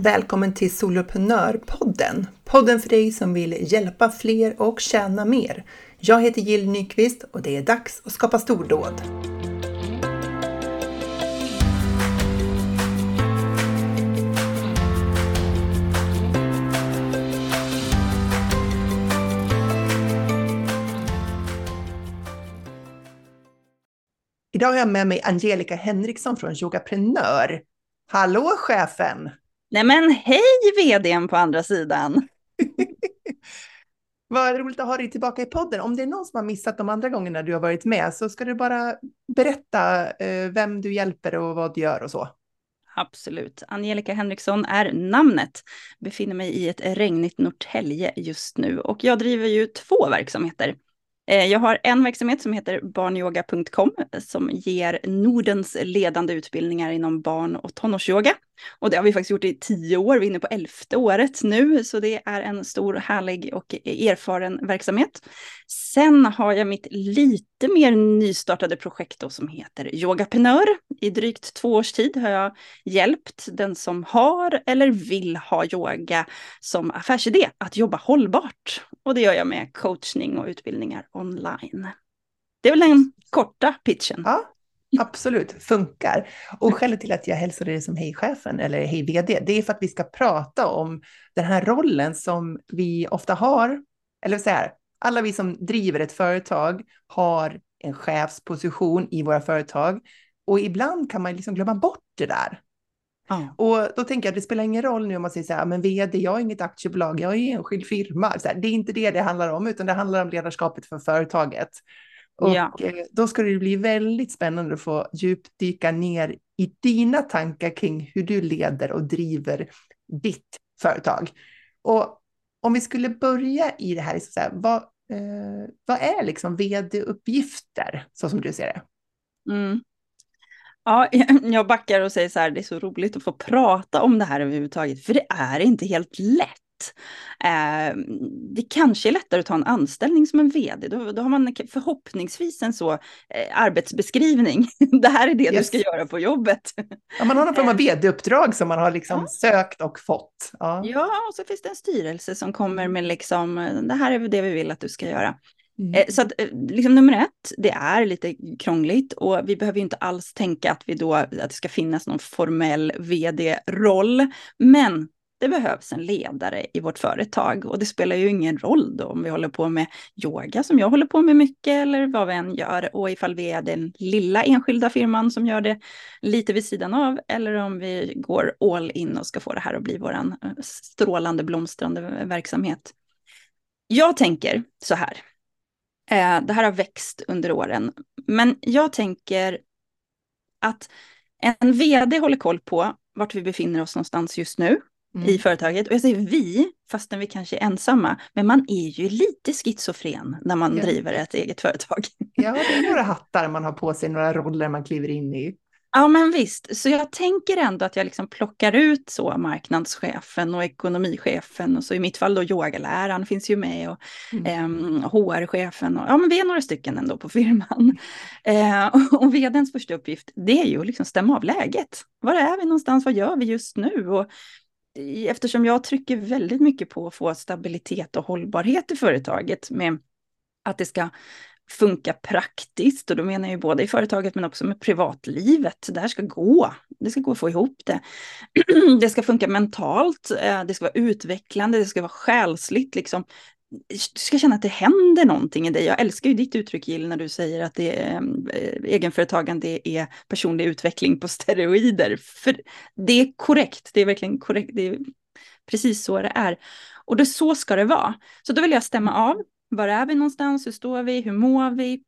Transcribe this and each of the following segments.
Välkommen till Soloprenörpodden! Podden för dig som vill hjälpa fler och tjäna mer. Jag heter Jill Nyqvist och det är dags att skapa stordåd. Idag har jag med mig Angelica Henriksson från Yogaprenör. Hallå chefen! Nej men hej vdn på andra sidan! Vad roligt att ha dig tillbaka i podden. Om det är någon som har missat de andra gångerna du har varit med så ska du bara berätta eh, vem du hjälper och vad du gör och så. Absolut. Angelica Henriksson är namnet. Befinner mig i ett regnigt Norrtälje just nu och jag driver ju två verksamheter. Eh, jag har en verksamhet som heter barnyoga.com som ger Nordens ledande utbildningar inom barn och tonårsyoga. Och det har vi faktiskt gjort i tio år, vi är inne på elfte året nu, så det är en stor, härlig och erfaren verksamhet. Sen har jag mitt lite mer nystartade projekt då som heter Yogaprenör. I drygt två års tid har jag hjälpt den som har eller vill ha yoga som affärsidé att jobba hållbart. Och det gör jag med coachning och utbildningar online. Det är väl den korta pitchen. Ja, absolut. Funkar. Och skälet till att jag hälsar dig som hej-chefen eller hej-vd, det är för att vi ska prata om den här rollen som vi ofta har. Eller så här, alla vi som driver ett företag har en chefsposition i våra företag. Och ibland kan man liksom glömma bort det där. Ja. Och då tänker jag att det spelar ingen roll nu om man säger så här, men vd, jag är inget aktiebolag, jag är enskild firma. Så här, det är inte det det handlar om, utan det handlar om ledarskapet för företaget. Och ja. Eh, då ska det bli väldigt spännande att få djupdyka ner i dina tankar kring hur du leder och driver ditt företag. Och om vi skulle börja i det här, så här vad, eh, vad är liksom vd-uppgifter, så som du ser det? Mm. Ja, jag backar och säger så här, det är så roligt att få prata om det här överhuvudtaget, för det är inte helt lätt. Eh, det kanske är lättare att ta en anställning som en vd. Då, då har man förhoppningsvis en så eh, arbetsbeskrivning. det här är det yes. du ska göra på jobbet. Ja, man har någon form av eh. vd-uppdrag som man har liksom ja. sökt och fått. Ja. ja, och så finns det en styrelse som kommer med liksom, det här är det vi vill att du ska göra. Mm. Eh, så att, eh, liksom nummer ett, det är lite krångligt och vi behöver ju inte alls tänka att, vi då, att det ska finnas någon formell vd-roll. Men det behövs en ledare i vårt företag och det spelar ju ingen roll då om vi håller på med yoga som jag håller på med mycket eller vad vi än gör och ifall vi är den lilla enskilda firman som gör det lite vid sidan av eller om vi går all in och ska få det här att bli våran eh, strålande blomstrande verksamhet. Jag tänker så här, det här har växt under åren. Men jag tänker att en vd håller koll på vart vi befinner oss någonstans just nu mm. i företaget. Och jag säger vi, fastän vi kanske är ensamma. Men man är ju lite schizofren när man ja. driver ett eget företag. Ja, det är några hattar man har på sig, några roller man kliver in i. Ja, men visst. Så jag tänker ändå att jag liksom plockar ut så marknadschefen och ekonomichefen och så i mitt fall då yogaläraren finns ju med och mm. eh, HR-chefen. Och, ja, men vi är några stycken ändå på firman. Eh, och, och vdns första uppgift, det är ju att liksom stämma av läget. Var är vi någonstans? Vad gör vi just nu? Och eftersom jag trycker väldigt mycket på att få stabilitet och hållbarhet i företaget med att det ska funka praktiskt och då menar jag ju både i företaget men också med privatlivet. Det här ska gå. Det ska gå att få ihop det. Det ska funka mentalt, eh, det ska vara utvecklande, det ska vara själsligt liksom. Du ska känna att det händer någonting i dig. Jag älskar ju ditt uttryck Jill när du säger att det är, egenföretagande är personlig utveckling på steroider. För det är korrekt, det är verkligen korrekt. Det är precis så det är. Och det, så ska det vara. Så då vill jag stämma av var är vi någonstans? Hur står vi? Hur mår vi?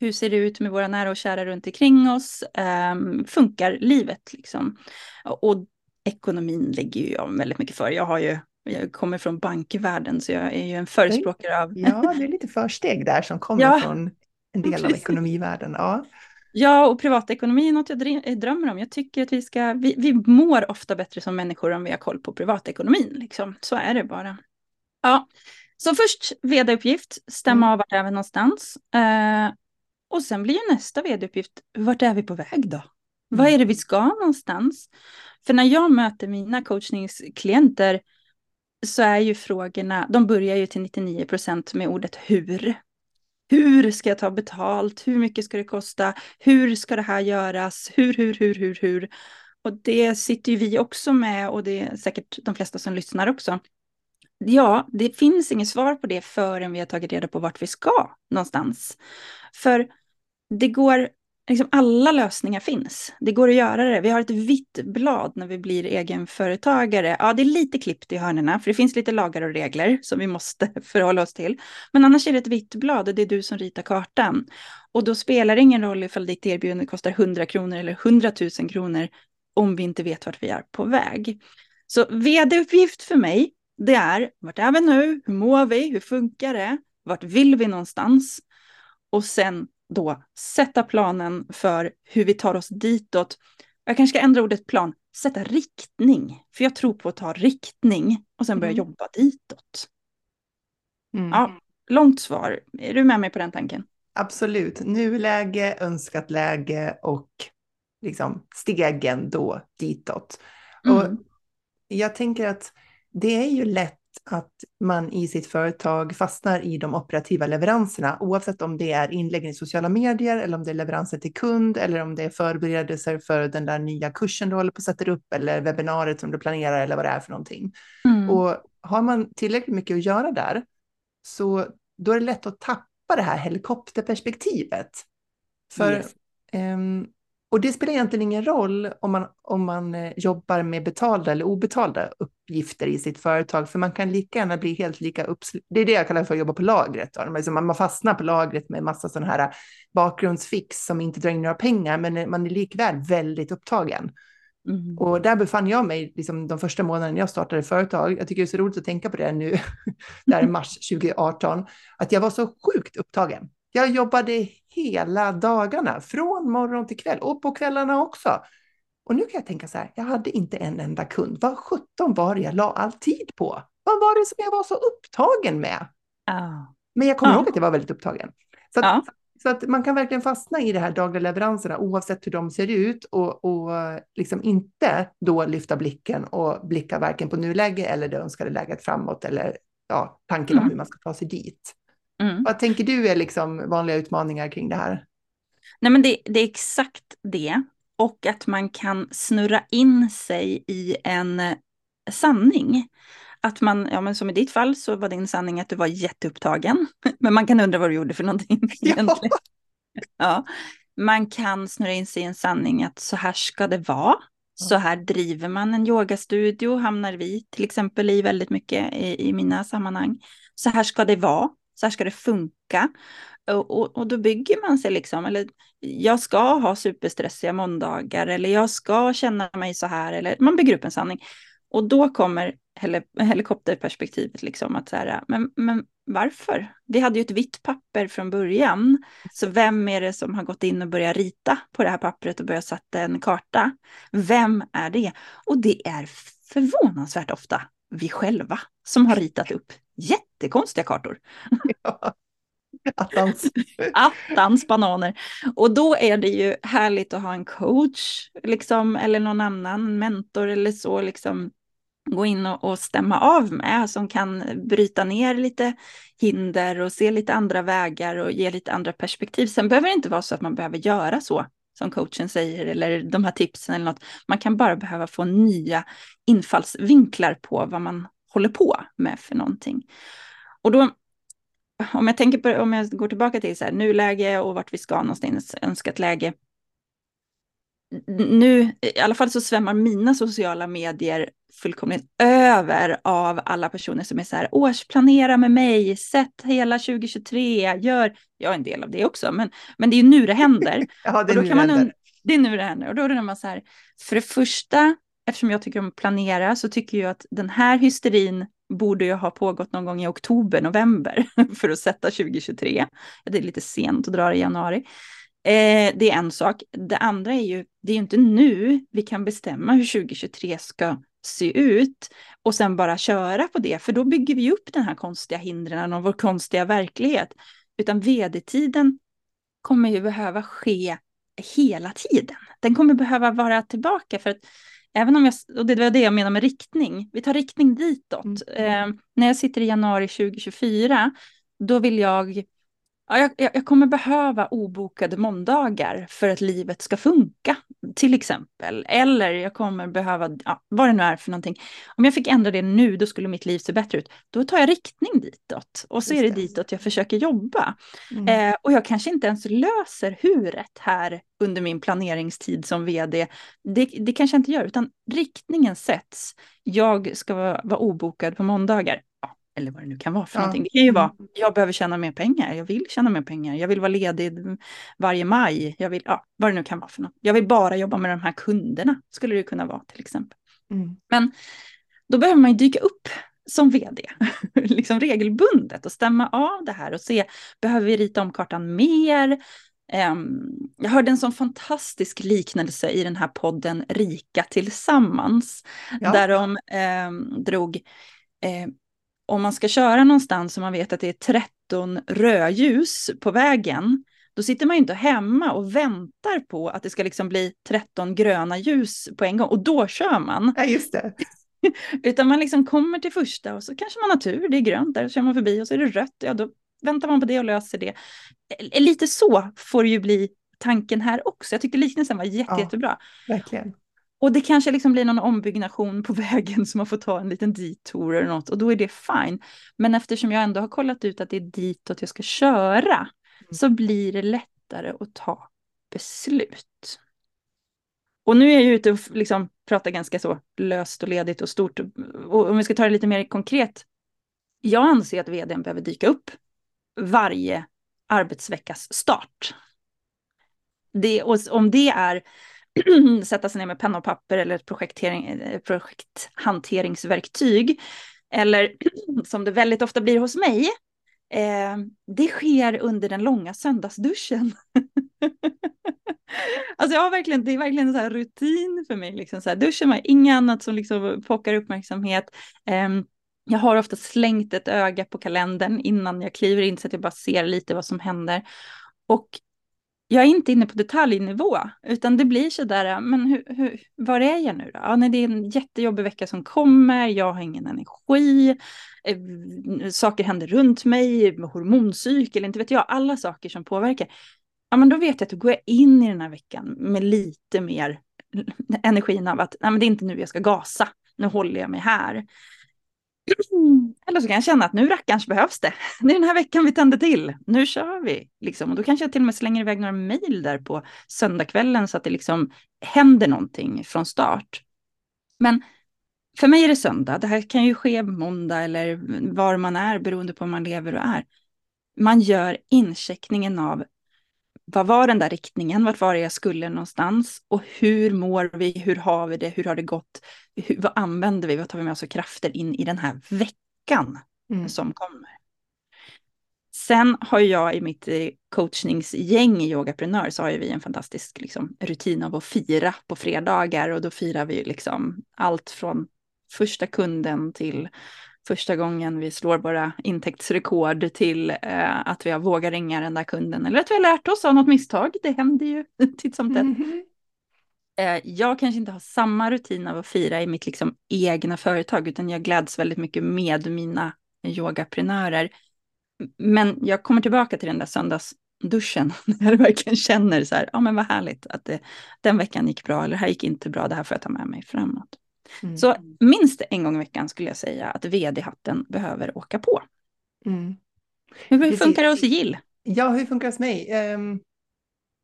Hur ser det ut med våra nära och kära runt omkring oss? Um, funkar livet liksom? Och ekonomin ligger ju jag väldigt mycket för. Jag har ju jag kommer från bankvärlden så jag är ju en förespråkare av... Ja, det är lite försteg där som kommer ja, från en del av ekonomivärlden. Ja. Ja, och privatekonomi är något jag drömmer om. Jag tycker att vi ska, vi, vi mår ofta bättre som människor om vi har koll på privatekonomin. Liksom. Så är det bara. Ja, så först vd-uppgift, stämma mm. av vart är vi någonstans. Eh, och sen blir ju nästa vd-uppgift, vart är vi på väg då? Vad är det vi ska någonstans? För när jag möter mina coachningsklienter så är ju frågorna, de börjar ju till 99 procent med ordet hur. Hur ska jag ta betalt? Hur mycket ska det kosta? Hur ska det här göras? Hur, hur, hur, hur, hur? Och det sitter ju vi också med och det är säkert de flesta som lyssnar också. Ja, det finns inget svar på det förrän vi har tagit reda på vart vi ska någonstans. För det går liksom alla lösningar finns. Det går att göra det. Vi har ett vitt blad när vi blir egenföretagare. Ja, det är lite klippt i hörnerna, för det finns lite lagar och regler som vi måste förhålla oss till. Men annars är det ett vitt blad och det är du som ritar kartan. Och då spelar det ingen roll ifall ditt erbjudande kostar 100 kronor eller 100 000 kronor om vi inte vet vart vi är på väg. Så vd-uppgift för mig, det är vart är vi nu? Hur mår vi? Hur funkar det? Vart vill vi någonstans? Och sen då sätta planen för hur vi tar oss ditåt. Jag kanske ska ändra ordet plan, sätta riktning. För jag tror på att ta riktning och sen börja mm. jobba ditåt. Mm. Ja, långt svar. Är du med mig på den tanken? Absolut. Nuläge, önskat läge och liksom stegen då ditåt. Mm. Och jag tänker att det är ju lätt att man i sitt företag fastnar i de operativa leveranserna, oavsett om det är inlägg i sociala medier eller om det är leveranser till kund eller om det är förberedelser för den där nya kursen du håller på att sätta upp eller webbinariet som du planerar eller vad det är för någonting. Mm. Och har man tillräckligt mycket att göra där så då är det lätt att tappa det här helikopterperspektivet. För yes. um, och det spelar egentligen ingen roll om man, om man eh, jobbar med betalda eller obetalda uppgifter i sitt företag, för man kan lika gärna bli helt lika uppsluten. Det är det jag kallar för att jobba på lagret. Då. Man fastnar på lagret med massa sådana här bakgrundsfix som inte drar in några pengar, men man är likväl väldigt upptagen. Mm. Och där befann jag mig liksom, de första månaderna jag startade företag. Jag tycker det är så roligt att tänka på det nu, där i mars 2018, att jag var så sjukt upptagen. Jag jobbade hela dagarna, från morgon till kväll och på kvällarna också. Och nu kan jag tänka så här, jag hade inte en enda kund. Vad sjutton var det jag la all tid på? Vad var det som jag var så upptagen med? Oh. Men jag kommer oh. ihåg att jag var väldigt upptagen. Så att, oh. så att man kan verkligen fastna i de här dagliga leveranserna oavsett hur de ser ut och, och liksom inte då lyfta blicken och blicka varken på nuläge eller det önskade läget framåt eller ja, tanken mm. om hur man ska ta sig dit. Mm. Vad tänker du är liksom vanliga utmaningar kring det här? Nej, men det, det, är exakt det. Och att man kan snurra in sig i en sanning. Att man, ja men som i ditt fall så var din sanning att du var jätteupptagen. Men man kan undra vad du gjorde för någonting egentligen. Ja. ja. Man kan snurra in sig i en sanning att så här ska det vara. Så här driver man en yogastudio, hamnar vi till exempel i väldigt mycket i, i mina sammanhang. Så här ska det vara så här ska det funka. Och, och, och, då bygger man sig liksom, eller jag ska ha superstressiga måndagar, eller jag ska känna mig så här, eller man bygger upp en sanning. Och då kommer helikopterperspektivet, liksom att så här, men, men varför? Vi hade ju ett vitt papper från början, så vem är det som har gått in och börjat rita på det här pappret och börjat sätta en karta? Vem är det? Och det är förvånansvärt ofta vi själva som har ritat upp jättekonstiga kartor. Ja. Attans. Attans bananer. Och då är det ju härligt att ha en coach, liksom, eller någon annan mentor eller så, liksom gå in och, och stämma av med, som kan bryta ner lite hinder och se lite andra vägar och ge lite andra perspektiv. Sen behöver det inte vara så att man behöver göra så som coachen säger, eller de här tipsen eller något. Man kan bara behöva få nya infallsvinklar på vad man håller på med för någonting. Och då, om jag tänker på, om jag går tillbaka till så här, nuläge och vart vi ska någonstans, önskat läge. Nu, i alla fall så svämmar mina sociala medier fullkomligt över av alla personer som är så här, årsplanera med mig, sätt hela 2023, gör, jag är en del av det också, men, men det är ju nu det händer. ja, det är nu det händer. Det är nu det händer. Och då är man så här, för det första, eftersom jag tycker om att planera, så tycker jag att den här hysterin borde ju ha pågått någon gång i oktober, november för att sätta 2023. Det är lite sent att dra det i januari. Eh, det är en sak. Det andra är ju, det är ju inte nu vi kan bestämma hur 2023 ska se ut och sen bara köra på det, för då bygger vi upp den här konstiga hindren och vår konstiga verklighet. Utan vd-tiden kommer ju behöva ske hela tiden. Den kommer behöva vara tillbaka för att även om jag, och det var det jag menar med riktning, vi tar riktning ditåt. Mm. Eh, när jag sitter i januari 2024, då vill jag Ja, jag, jag, kommer behöva obokade måndagar för att livet ska funka, till exempel. Eller jag kommer behöva, ja, vad det nu är för någonting. Om jag fick ändra det nu, då skulle mitt liv se bättre ut. Då tar jag riktning ditåt. Och så Just är det, det ditåt jag försöker jobba. Mm. Eh, och jag kanske inte ens löser huret här under min planeringstid som vd. Det, det kanske jag inte gör, utan riktningen sätts. Jag ska vara, vara obokad på måndagar eller vad det nu kan vara för ja. någonting. Det kan ju vara, mm. jag behöver tjäna mer pengar, jag vill tjäna mer pengar, jag vill vara ledig varje maj, jag vill, ja, vad det nu kan vara för något. Jag vill bara jobba med de här kunderna, skulle det kunna vara till exempel. Mm. Men då behöver man ju dyka upp som vd, liksom regelbundet och stämma av det här och se, behöver vi rita om kartan mer? Um, jag hörde en sån fantastisk liknelse i den här podden Rika tillsammans, ja. där de um, drog eh, om man ska köra någonstans och man vet att det är 13 rödljus på vägen, då sitter man ju inte hemma och väntar på att det ska liksom bli 13 gröna ljus på en gång och då kör man. Ja, just det. Utan man liksom kommer till första och så kanske man har tur, det är grönt, där kör man förbi och så är det rött, ja då väntar man på det och löser det. Lite så får det ju bli tanken här också. Jag tyckte liknelsen var jätte, ja, jättebra. Verkligen. Och det kanske liksom blir någon ombyggnation på vägen så man får ta en liten detour eller något och då är det fine. Men eftersom jag ändå har kollat ut att det är ditåt jag ska köra mm. så blir det lättare att ta beslut. Och nu är jag ute och liksom pratar ganska så löst och ledigt och stort. Och om vi ska ta det lite mer konkret. Jag anser att vdn behöver dyka upp varje arbetsveckas start. Det, och om det är sätta sig ner med penna och papper eller ett projektering, eh, projekthanteringsverktyg. Eller som det väldigt ofta blir hos mig, eh, det sker under den långa söndagsduschen. alltså jag har verkligen, det är verkligen en så här rutin för mig. Liksom så här, duschen var inget annat som liksom pockar uppmärksamhet. Eh, jag har ofta slängt ett öga på kalendern innan jag kliver in så att jag bara ser lite vad som händer. Och jag är inte inne på detaljnivå, utan det blir så där, men hur, hur, var är jag nu då? Ja, nej, det är en jättejobbig vecka som kommer, jag har ingen energi, eh, saker händer runt mig, hormoncykel, inte vet jag, alla saker som påverkar. Ja, men då vet jag att då går jag in i den här veckan med lite mer energin av att nej, men det är inte nu jag ska gasa, nu håller jag mig här. Eller så kan jag känna att nu rackarns behövs det. Det är den här veckan vi tänder till. Nu kör vi. Liksom. Och då kanske jag till och med slänger iväg några mejl där på söndagskvällen så att det liksom händer någonting från start. Men för mig är det söndag. Det här kan ju ske måndag eller var man är beroende på hur man lever och är. Man gör incheckningen av vad var den där riktningen, vart var det jag skulle någonstans? Och hur mår vi, hur har vi det, hur har det gått, hur, vad använder vi, vad tar vi med oss för krafter in i den här veckan mm. som kommer. Sen har jag i mitt eh, coachningsgäng i Yogaprenör så har vi en fantastisk liksom, rutin av att fira på fredagar. Och då firar vi liksom allt från första kunden till första gången vi slår våra intäktsrekord till eh, att vi har vågat ringa den där kunden eller att vi har lärt oss av något misstag. Det händer ju titt som tätt. Mm -hmm. eh, jag kanske inte har samma rutin av att fira i mitt liksom, egna företag utan jag gläds väldigt mycket med mina yogaprenörer. Men jag kommer tillbaka till den där söndagsduschen när jag verkligen känner så här, ja men vad härligt att det, den veckan gick bra eller det här gick inte bra, det här får jag ta med mig framåt. Mm. Så minst en gång i veckan skulle jag säga att vd-hatten behöver åka på. Mm. Hur funkar det hos Jill? Ja, hur funkar det hos mig? Um,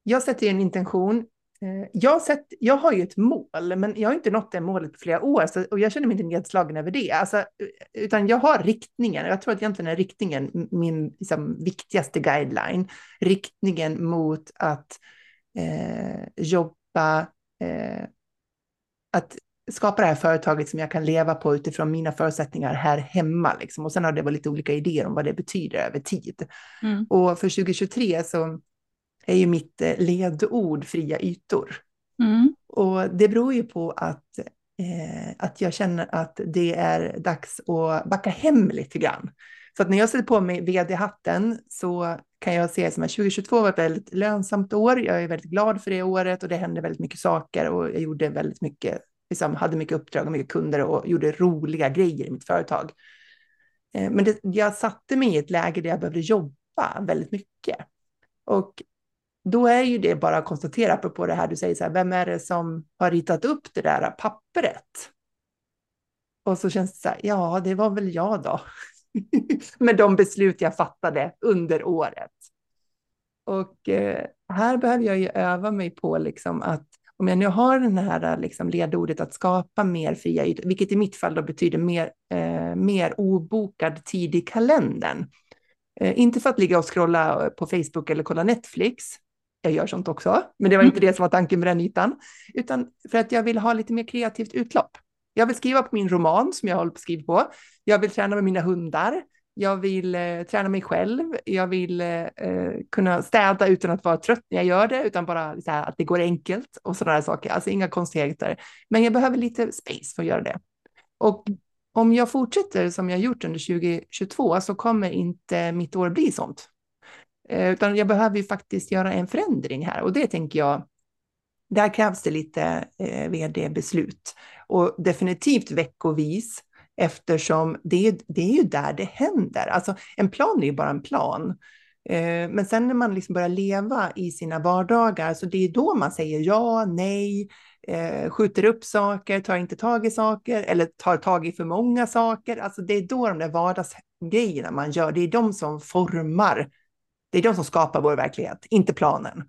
jag sätter en intention. Uh, jag, sett, jag har ju ett mål, men jag har inte nått det målet på flera år så, och jag känner mig inte nedslagen över det. Alltså, utan jag har riktningen. Jag tror att egentligen är riktningen min liksom, viktigaste guideline. Riktningen mot att eh, jobba eh, att skapa det här företaget som jag kan leva på utifrån mina förutsättningar här hemma. Liksom. Och sen har det varit lite olika idéer om vad det betyder över tid. Mm. Och för 2023 så är ju mitt eh, ledord fria ytor. Mm. Och det beror ju på att, eh, att jag känner att det är dags att backa hem lite grann. Så att när jag sätter på mig vd-hatten så kan jag se som att 2022 var ett väldigt lönsamt år. Jag är väldigt glad för det året och det hände väldigt mycket saker och jag gjorde väldigt mycket, liksom hade mycket uppdrag och mycket kunder och gjorde roliga grejer i mitt företag. Eh, men det, jag satte mig i ett läge där jag behövde jobba väldigt mycket. Och då är ju det bara att konstatera, apropå det här du säger, så här, vem är det som har ritat upp det där pappret? Och så känns det så här, ja, det var väl jag då. Med de beslut jag fattade under året. Och eh, här behöver jag ju öva mig på liksom att om jag nu har den här liksom ledordet att skapa mer fria ytor, vilket i mitt fall då betyder mer, eh, mer obokad tid i kalendern. Eh, inte för att ligga och scrolla på Facebook eller kolla Netflix, jag gör sånt också, men det var inte mm. det som var tanken med den ytan, utan för att jag vill ha lite mer kreativt utlopp. Jag vill skriva på min roman som jag håller på att skriva på. Jag vill träna med mina hundar. Jag vill eh, träna mig själv. Jag vill eh, eh, kunna städa utan att vara trött när jag gör det, utan bara så här, att det går enkelt och sådana saker. Alltså inga konstigheter. Men jag behöver lite space för att göra det. Och om jag fortsätter som jag gjort under 2022 så kommer inte mitt år bli sånt. Eh, utan jag behöver ju faktiskt göra en förändring här och det tänker jag där krävs det lite eh, vd-beslut och definitivt veckovis eftersom det, det är ju där det händer. Alltså en plan är ju bara en plan. Eh, men sen när man liksom börjar leva i sina vardagar, så det är då man säger ja, nej, eh, skjuter upp saker, tar inte tag i saker eller tar tag i för många saker. Alltså det är då de där vardagsgrejerna man gör, det är de som formar, det är de som skapar vår verklighet, inte planen.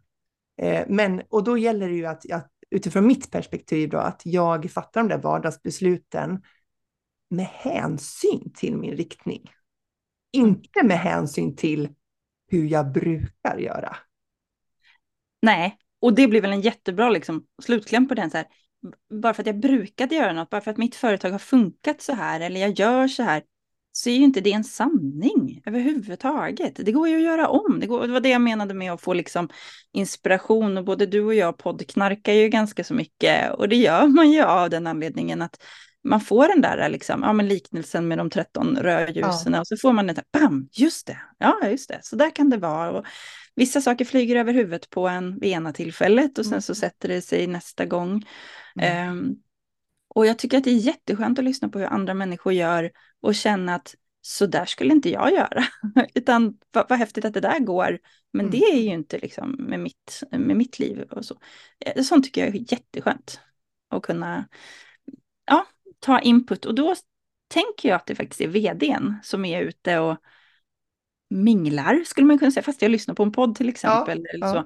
Eh, men, och då gäller det ju att, att utifrån mitt perspektiv då, att jag fattar de där vardagsbesluten med hänsyn till min riktning. Inte med hänsyn till hur jag brukar göra. Nej, och det blir väl en jättebra liksom, slutkläm på den. Så här. Bara för att jag brukade göra något, bara för att mitt företag har funkat så här eller jag gör så här, så är ju inte det en sanning överhuvudtaget. Det går ju att göra om. Det, går, det var det jag menade med att få liksom inspiration. Och både du och jag poddknarkar ju ganska så mycket. Och det gör man ju av den anledningen att man får den där liksom, ja, men liknelsen med de 13 rödljusen. Ja. Och så får man den där, bam, just det, ja just det, så där kan det vara. Och vissa saker flyger över huvudet på en vid ena tillfället och sen så mm. sätter det sig nästa gång. Mm. Um, och jag tycker att det är jätteskönt att lyssna på hur andra människor gör och känna att så där skulle inte jag göra. Utan vad, vad häftigt att det där går. Men mm. det är ju inte liksom med mitt, med mitt liv och så. Eh, sånt tycker jag är jätteskönt. Att kunna ja, ta input. Och då tänker jag att det faktiskt är vdn som är ute och minglar, skulle man kunna säga. Fast jag lyssnar på en podd till exempel. Ja, eller så. Ja.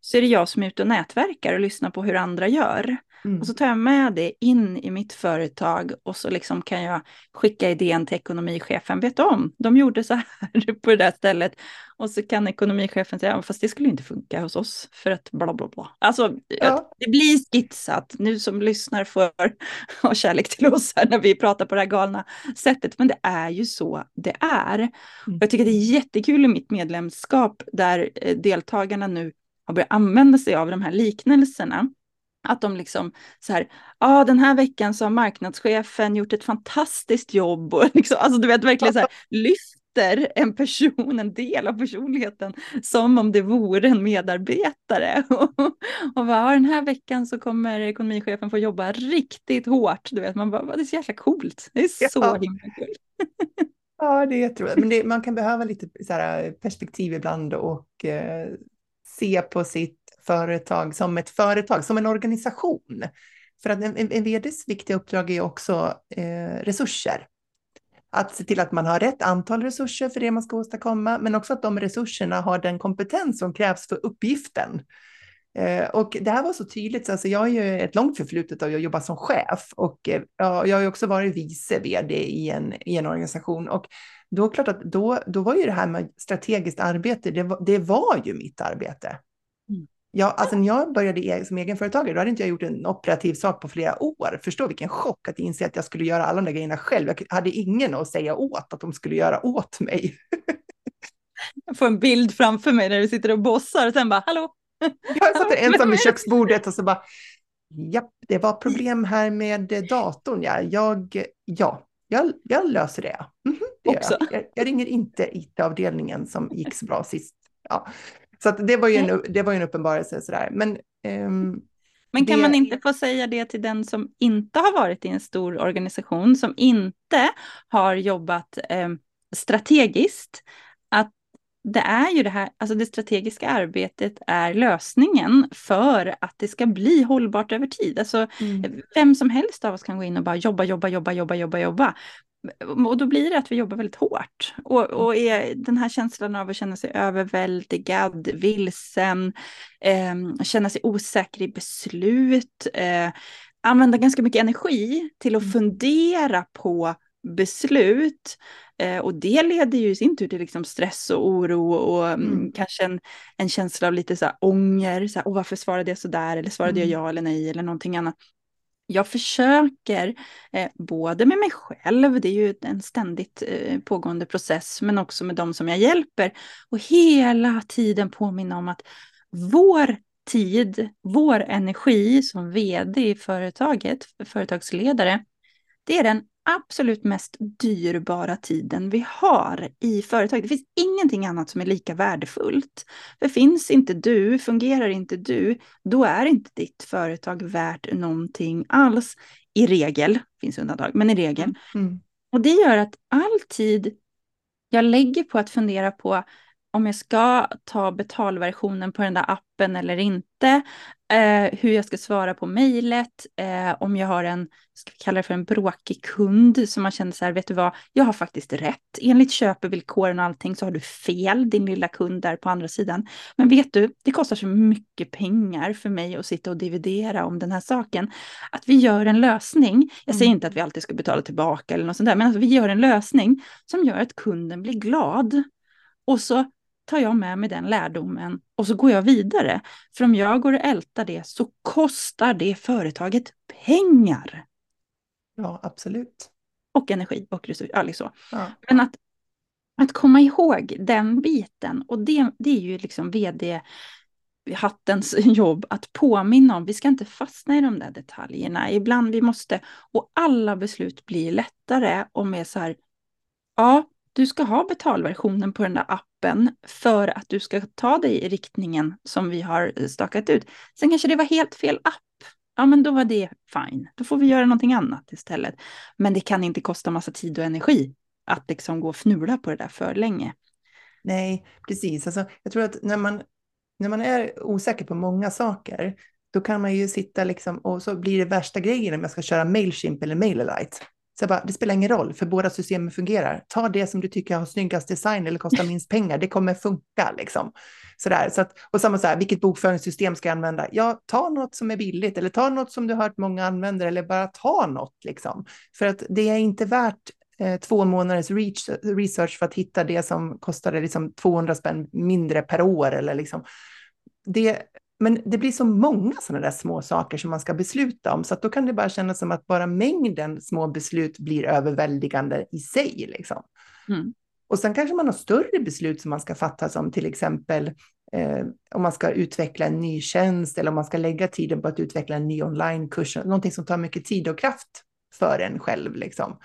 så är det jag som är ute och nätverkar och lyssnar på hur andra gör. Mm. Och så tar jag med det in i mitt företag och så liksom kan jag skicka idén till ekonomichefen. Vet du om, de gjorde så här på det där stället. Och så kan ekonomichefen säga, fast det skulle inte funka hos oss för att bla bla bla. Alltså, ja. det blir skitsat. Nu som lyssnar får ha kärlek till oss här när vi pratar på det här galna sättet. Men det är ju så det är. Mm. Jag tycker det är jättekul i mitt medlemskap där eh, deltagarna nu har börjat använda sig av de här liknelserna. Att de liksom så här, ja ah, den här veckan så har marknadschefen gjort ett fantastiskt jobb och liksom, alltså du vet verkligen så här, lyfter en person, en del av personligheten som om det vore en medarbetare. och bara, den här veckan så kommer ekonomichefen få jobba riktigt hårt. Du vet, man bara, det är så jäkla coolt. Det är så ja. himla kul. ja, det är jätteroligt. Men det, man kan behöva lite så här, perspektiv ibland och eh, se på sitt företag som ett företag, som en organisation. För att en, en vds viktiga uppdrag är också eh, resurser. Att se till att man har rätt antal resurser för det man ska åstadkomma, men också att de resurserna har den kompetens som krävs för uppgiften. Eh, och det här var så tydligt, så alltså jag har ju ett långt förflutet av att jobba som chef och eh, jag har ju också varit vice vd i en, i en organisation. Och då, klart att då, då var ju det här med strategiskt arbete, det var, det var ju mitt arbete. Ja, alltså när jag började e-, som egenföretagare, då hade inte jag gjort en operativ sak på flera år. Förstå vilken chock att inse att jag skulle göra alla de där grejerna själv. Jag hade ingen att säga åt att de skulle göra åt mig. Jag får en bild framför mig när du sitter och bossar och sen bara, hallå? Jag satt ensam vid köksbordet och så bara, japp, det var problem här med datorn. Ja, jag, ja, jag, jag löser det. Mm det. Jag. Jag, jag. ringer inte IT-avdelningen som gick så bra sist. Ja. Så det, var ju en, det var ju en uppenbarelse sådär. Men, um, men kan det... man inte få säga det till den som inte har varit i en stor organisation, som inte har jobbat eh, strategiskt, att det är ju det här, alltså det strategiska arbetet är lösningen för att det ska bli hållbart över tid. Alltså mm. vem som helst av oss kan gå in och bara jobba, jobba, jobba, jobba, jobba, jobba. Och då blir det att vi jobbar väldigt hårt. Och, och är den här känslan av att känna sig överväldigad, vilsen, eh, känna sig osäker i beslut, eh, använda ganska mycket energi till att mm. fundera på beslut. Eh, och det leder ju i sin tur till liksom stress och oro och mm. mm. kanske en, en känsla av lite så här ånger. Så här, oh, varför svarade jag så där? Eller svarade mm. jag ja eller nej? Eller någonting annat. Jag försöker, eh, både med mig själv, det är ju en ständigt eh, pågående process, men också med de som jag hjälper. Och hela tiden påminna om att vår tid, vår energi som vd i företaget, företagsledare, det är den absolut mest dyrbara tiden vi har i företag. Det finns ingenting annat som är lika värdefullt. För finns inte du, fungerar inte du, då är inte ditt företag värt någonting alls. I regel, finns undantag, men i regel. Mm. mm. Och det gör att all tid jag lägger på att fundera på om jag ska ta betalversionen på den där appen eller inte, eh, hur jag ska svara på mejlet, eh, om jag har en, ska vi kalla det för en bråkig kund, som man känner så här, vet du vad, jag har faktiskt rätt. Enligt köpevillkoren och allting så har du fel, din lilla kund där på andra sidan. Men vet du, det kostar så mycket pengar för mig att sitta och dividera om den här saken, att vi gör en lösning. Jag säger mm. inte att vi alltid ska betala tillbaka eller något sånt där, men att vi gör en lösning som gör att kunden blir glad. Och så tar jag med mig den lärdomen och så går jag vidare. För om jag går och ältar det så kostar det företaget pengar. Ja, absolut. Och energi och resurser. Liksom. ja. Men att, att komma ihåg den biten, och det, det är ju liksom vd hattens jobb att påminna om. Vi ska inte fastna i de där detaljerna. Ibland vi måste, och alla beslut blir lättare om är så här, ja, du ska ha betalversionen på den där appen för att du ska ta dig i riktningen som vi har eh, stakat ut. Sen kanske det var helt fel app. Ja, men då var det fine. Då får vi göra någonting annat istället. Men det kan inte kosta massa tid och energi att liksom gå och fnula på det där för länge. Nej, precis. Alltså, jag tror att när man, när man är osäker på många saker, då kan man ju sitta liksom och så blir det värsta grejen om jag ska köra Mailchimp eller MailerLite. Så bara, det spelar ingen roll, för båda systemen fungerar. Ta det som du tycker har snyggast design eller kostar minst pengar, det kommer funka. Liksom. Sådär. Så att, och samma så här, vilket bokföringssystem ska jag använda? Ja, ta något som är billigt eller ta något som du har hört många använder eller bara ta något. Liksom. För att det är inte värt eh, två månaders research för att hitta det som kostade liksom 200 spänn mindre per år. Eller liksom. det, men det blir så många sådana där små saker som man ska besluta om, så att då kan det bara kännas som att bara mängden små beslut blir överväldigande i sig. Liksom. Mm. Och sen kanske man har större beslut som man ska fatta, som till exempel eh, om man ska utveckla en ny tjänst eller om man ska lägga tiden på att utveckla en ny onlinekurs, någonting som tar mycket tid och kraft för en själv. Liksom.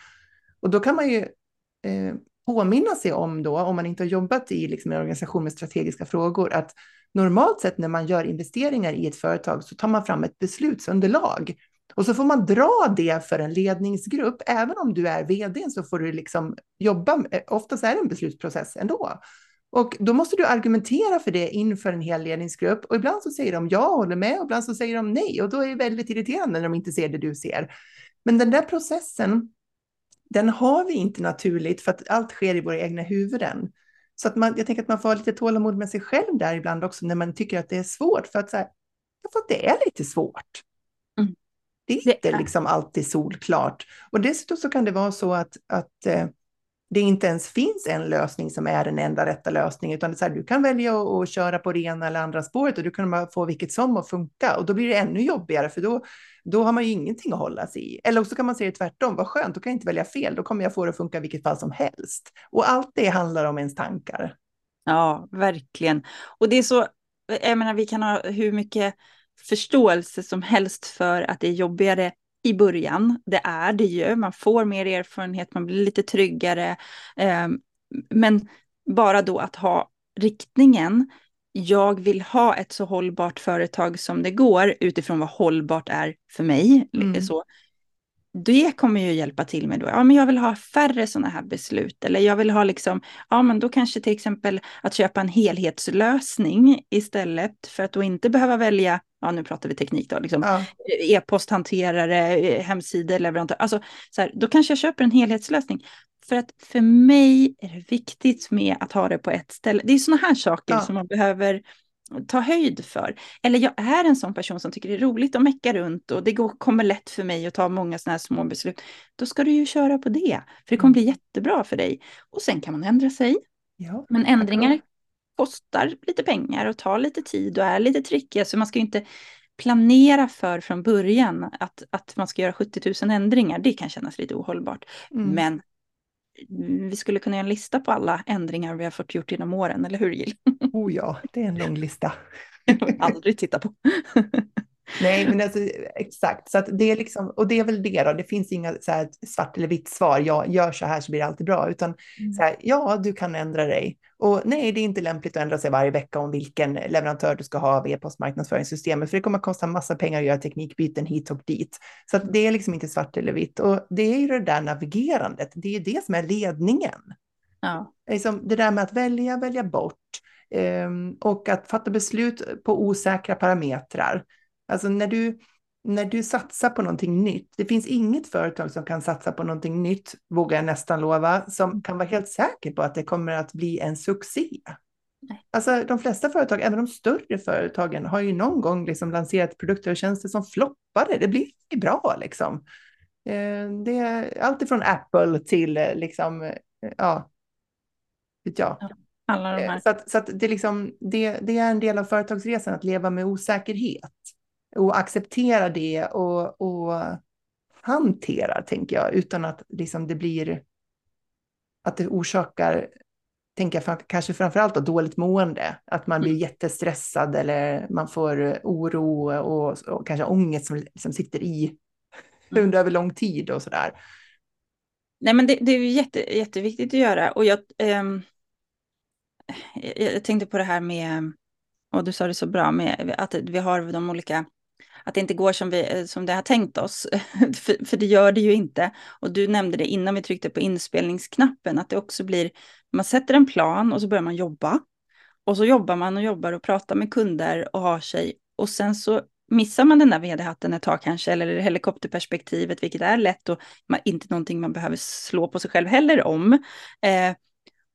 Och då kan man ju eh, påminna sig om då, om man inte har jobbat i liksom, en organisation med strategiska frågor, att normalt sett när man gör investeringar i ett företag så tar man fram ett beslutsunderlag. Och så får man dra det för en ledningsgrupp. Även om du är vd så får du liksom jobba, eh, oftast är det en beslutsprocess ändå. Och då måste du argumentera för det inför en hel ledningsgrupp. Och ibland så säger de ja, håller med, och ibland så säger de nej. Och då är det väldigt irriterande när de inte ser det du ser. Men den där processen, den har vi inte naturligt för att allt sker i våra egna huvuden. Så att man, jag tänker att man får ha lite tålamod med sig själv där ibland också när man tycker att det är svårt. För att, så här, det är lite svårt. Mm. Det är inte det är. liksom alltid solklart. Och dessutom så kan det vara så att, att eh, det inte ens finns en lösning som är den enda rätta lösningen, utan det är så här, du kan välja att, att köra på det ena eller andra spåret och du kan bara få vilket som att funka. Och då blir det ännu jobbigare, för då, då har man ju ingenting att hålla sig i. Eller också kan man säga tvärtom, vad skönt, då kan jag inte välja fel, då kommer jag få det att funka i vilket fall som helst. Och allt det handlar om ens tankar. Ja, verkligen. Och det är så, jag menar, vi kan ha hur mycket förståelse som helst för att det är jobbigare i början. Det är det ju. Man får mer erfarenhet, man blir lite tryggare. Eh, men bara då att ha riktningen. Jag vill ha ett så hållbart företag som det går utifrån vad hållbart är för mig. Mm. Så, det kommer ju hjälpa till med då. Ja, men jag vill ha färre sådana här beslut. Eller jag vill ha liksom, ja men då kanske till exempel att köpa en helhetslösning istället för att då inte behöva välja, ja nu pratar vi teknik då, liksom ja. e-posthanterare, hemsidor, leverantör. Alltså så här, då kanske jag köper en helhetslösning. För att för mig är det viktigt med att ha det på ett ställe. Det är sådana här saker ja. som man behöver ta höjd för. Eller jag är en sån person som tycker det är roligt att mecka runt och det går, kommer lätt för mig att ta många sådana här små beslut. Då ska du ju köra på det, för det kommer mm. bli jättebra för dig. Och sen kan man ändra sig. Ja, Men ändringar kostar lite pengar och tar lite tid och är lite trickiga, så man ska ju inte planera för från början att, att man ska göra 70 000 ändringar. Det kan kännas lite ohållbart. Mm. Men vi skulle kunna göra en lista på alla ändringar vi har fått gjort genom åren, eller hur Jill? Oh ja, det är en lång lista. Aldrig titta på. Nej, men alltså, exakt. Så det är liksom, och det är väl det då, det finns inga så här svart eller vitt svar, ja, gör så här så blir det alltid bra, utan mm. så här, ja, du kan ändra dig. Och nej, det är inte lämpligt att ändra sig varje vecka om vilken leverantör du ska ha av e-postmarknadsföringssystemet, för det kommer att kosta massa pengar att göra teknikbyten hit och dit. Så att det är liksom inte svart eller vitt. Och det är ju det där navigerandet, det är ju det som är ledningen. Ja. Liksom det där med att välja, välja bort eh, och att fatta beslut på osäkra parametrar. Alltså när du, när du satsar på någonting nytt, det finns inget företag som kan satsa på någonting nytt, vågar jag nästan lova, som kan vara helt säker på att det kommer att bli en succé. Alltså de flesta företag, även de större företagen, har ju någon gång liksom lanserat produkter och tjänster som floppade. Det blir bra liksom. Eh, det är allt ifrån Apple till eh, liksom, eh, ja, vet jag. Alla de här. Så, att, så att det, liksom, det, det är en del av företagsresan att leva med osäkerhet och acceptera det och, och hantera, tänker jag, utan att liksom det blir att det orsakar, tänker jag, kanske framför allt dåligt mående, att man blir mm. jättestressad eller man får oro och, och kanske ångest som, som sitter i mm. under över lång tid och sådär. Nej, men det, det är jätte, jätteviktigt att göra och jag, ähm, jag tänkte på det här med, och du sa det så bra, med att vi har de olika att det inte går som, vi, eh, som det har tänkt oss. för, för, det gör det ju inte. Och du nämnde det innan vi tryckte på inspelningsknappen, att det också blir, man sätter en plan och så börjar man jobba. Och så jobbar man och jobbar och pratar med kunder och har sig. Och sen så missar man den där vd-hatten ett tag kanske, eller helikopterperspektivet, vilket är lätt och inte någonting man behöver slå på sig själv heller om. Eh,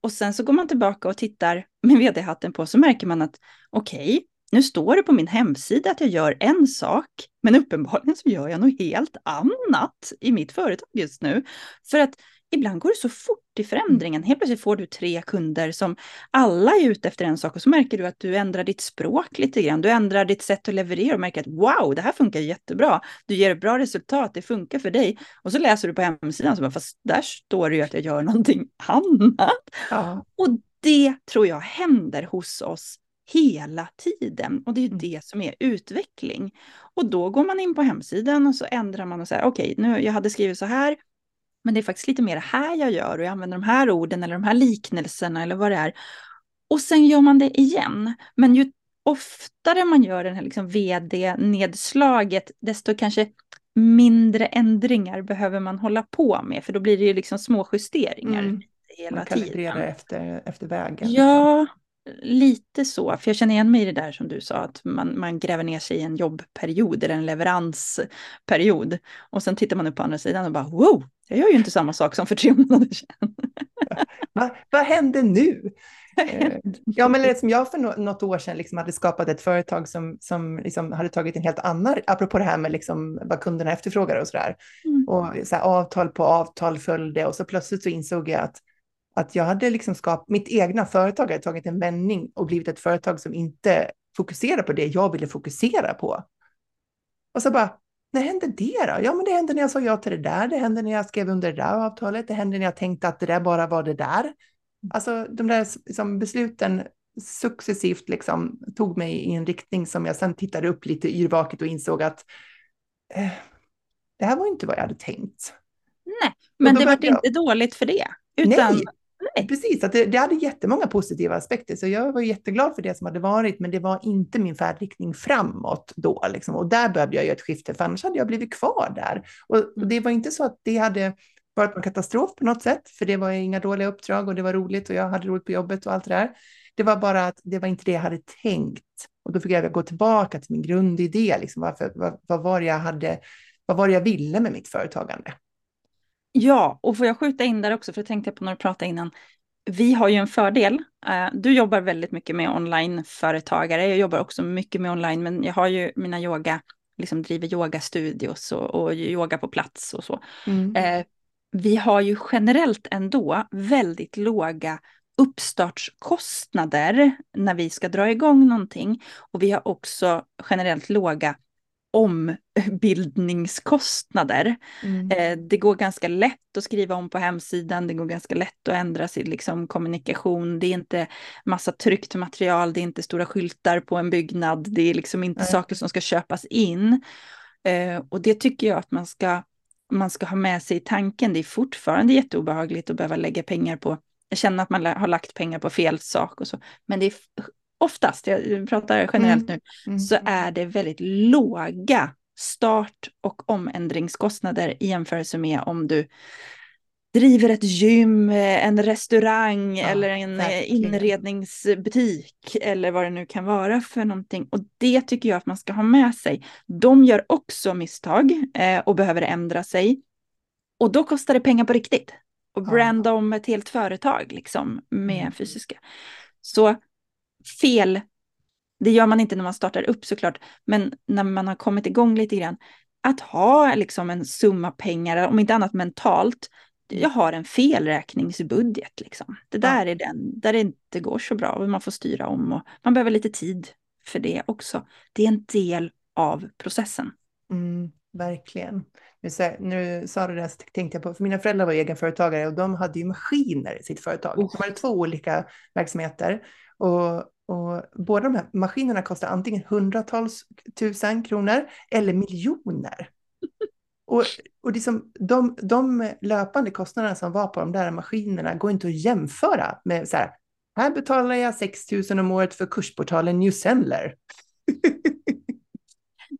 och sen så går man tillbaka och tittar med vd-hatten på, så märker man att okej, okay, nu står det på min hemsida att jag gör en sak, men uppenbarligen så gör jag något helt annat i mitt företag just nu. För att ibland går det så fort i förändringen. Helt plötsligt får du tre kunder som alla är ute efter en sak och så märker du att du ändrar ditt språk lite grann. Du ändrar ditt sätt att leverera och märker att wow, det här funkar jättebra. Du ger ett bra resultat, det funkar för dig. Och så läser du på hemsidan så bara, fast där står det ju att jag gör någonting annat. Ja. Och det tror jag händer hos oss hela tiden. Och det är ju mm. det som är utveckling. Och då går man in på hemsidan och så ändrar man och säger okej, okay, nu jag hade skrivit så här, men det är faktiskt lite mer det här jag gör och jag använder de här orden eller de här liknelserna eller vad det är. Och sen gör man det igen. Men ju oftare man gör den här liksom vd-nedslaget, desto kanske mindre ändringar behöver man hålla på med, för då blir det ju liksom små justeringar mm. hela man tiden. Man efter, efter vägen. Ja, lite så, för jag känner igen mig i det där som du sa, att man, man gräver ner sig i en jobbperiod eller en leveransperiod. Och sen tittar man upp på andra sidan och bara wow, jag gör ju inte samma sak som för tre månader sedan. Va, vad hände nu? Eh, ja, men som jag för något år sedan liksom hade skapat ett företag som, som liksom hade tagit en helt annan, apropå det här med liksom vad kunderna efterfrågar och sådär. Mm. Och så här, avtal på avtal följde och så plötsligt så insåg jag att att jag hade liksom skapat, mitt egna företag hade tagit en vändning och blivit ett företag som inte fokuserar på det jag ville fokusera på. Och så bara, när hände det då? Ja, men det hände när jag sa ja till det där, det hände när jag skrev under det där avtalet, det hände när jag tänkte att det där bara var det där. Alltså de där liksom, besluten successivt liksom, tog mig i en riktning som jag sen tittade upp lite yrvaket och insåg att eh, det här var inte vad jag hade tänkt. Nej, men det var jag... inte dåligt för det. Utan... Nej, Nej. Precis, att det, det hade jättemånga positiva aspekter, så jag var jätteglad för det som hade varit, men det var inte min färdriktning framåt då. Liksom. Och där behövde jag göra ett skifte, för annars hade jag blivit kvar där. Och, och det var inte så att det hade varit en katastrof på något sätt, för det var inga dåliga uppdrag och det var roligt och jag hade roligt på jobbet och allt det där. Det var bara att det var inte det jag hade tänkt. Och då fick jag gå tillbaka till min grundidé, liksom, varför, vad, vad, var jag hade, vad var det jag ville med mitt företagande? Ja, och får jag skjuta in där också, för det tänkte jag på när du pratade innan. Vi har ju en fördel. Eh, du jobbar väldigt mycket med onlineföretagare. Jag jobbar också mycket med online, men jag har ju mina yoga, liksom driver yogastudios och, och yoga på plats och så. Mm. Eh, vi har ju generellt ändå väldigt låga uppstartskostnader när vi ska dra igång någonting. Och vi har också generellt låga ombildningskostnader. Mm. Eh, det går ganska lätt att skriva om på hemsidan, det går ganska lätt att ändra sin liksom, kommunikation. Det är inte massa tryckt material, det är inte stora skyltar på en byggnad, det är liksom inte Nej. saker som ska köpas in. Eh, och det tycker jag att man ska, man ska ha med sig i tanken. Det är fortfarande jätteobehagligt att behöva lägga pengar på jag känner att man har lagt pengar på fel sak och så. Men det är oftast, jag pratar generellt mm. nu, mm. så är det väldigt låga start och omändringskostnader i jämförelse med om du driver ett gym, en restaurang ja, eller en verkligen. inredningsbutik eller vad det nu kan vara för någonting. Och det tycker jag att man ska ha med sig. De gör också misstag eh, och behöver ändra sig. Och då kostar det pengar på riktigt. Och branda om ett helt företag liksom med mm. fysiska. Så fel, det gör man inte när man startar upp såklart, men när man har kommit igång lite grann, att ha liksom en summa pengar, om inte annat mentalt, jag har en felräkningsbudget. Liksom. Det där ja. är den, där det inte går så bra och man får styra om och man behöver lite tid för det också. Det är en del av processen. Mm, verkligen. Du sa det där så tänkte jag på, för mina föräldrar var egenföretagare och de hade ju maskiner i sitt företag. De hade två olika verksamheter och, och båda de här maskinerna kostar antingen hundratals tusen kronor eller miljoner. Och, och liksom de, de löpande kostnaderna som var på de där maskinerna går inte att jämföra med så här, här betalar jag 6 000 om året för kursportalen Newsendler.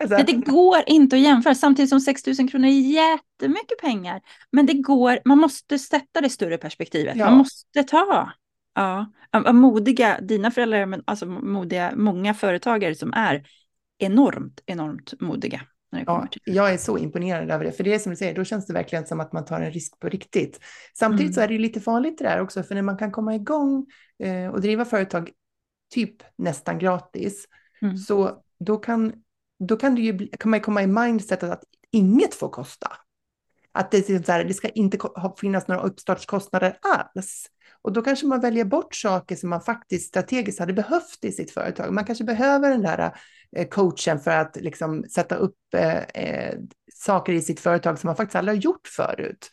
alltså. Men det går inte att jämföra, samtidigt som 6 000 kronor är jättemycket pengar. Men det går, man måste sätta det större perspektivet, ja. man måste ta. Ja, modiga, dina föräldrar, men alltså modiga, många företagare som är enormt, enormt modiga. Ja, jag är så imponerad över det, för det är som du säger, då känns det verkligen som att man tar en risk på riktigt. Samtidigt mm. så är det lite farligt det där också, för när man kan komma igång eh, och driva företag typ nästan gratis, mm. så då kan, då kan, det ju, kan man komma i mindsetet att inget får kosta. Att det, liksom så här, det ska inte finnas några uppstartskostnader alls. Och då kanske man väljer bort saker som man faktiskt strategiskt hade behövt i sitt företag. Man kanske behöver den där eh, coachen för att liksom sätta upp eh, eh, saker i sitt företag som man faktiskt aldrig har gjort förut.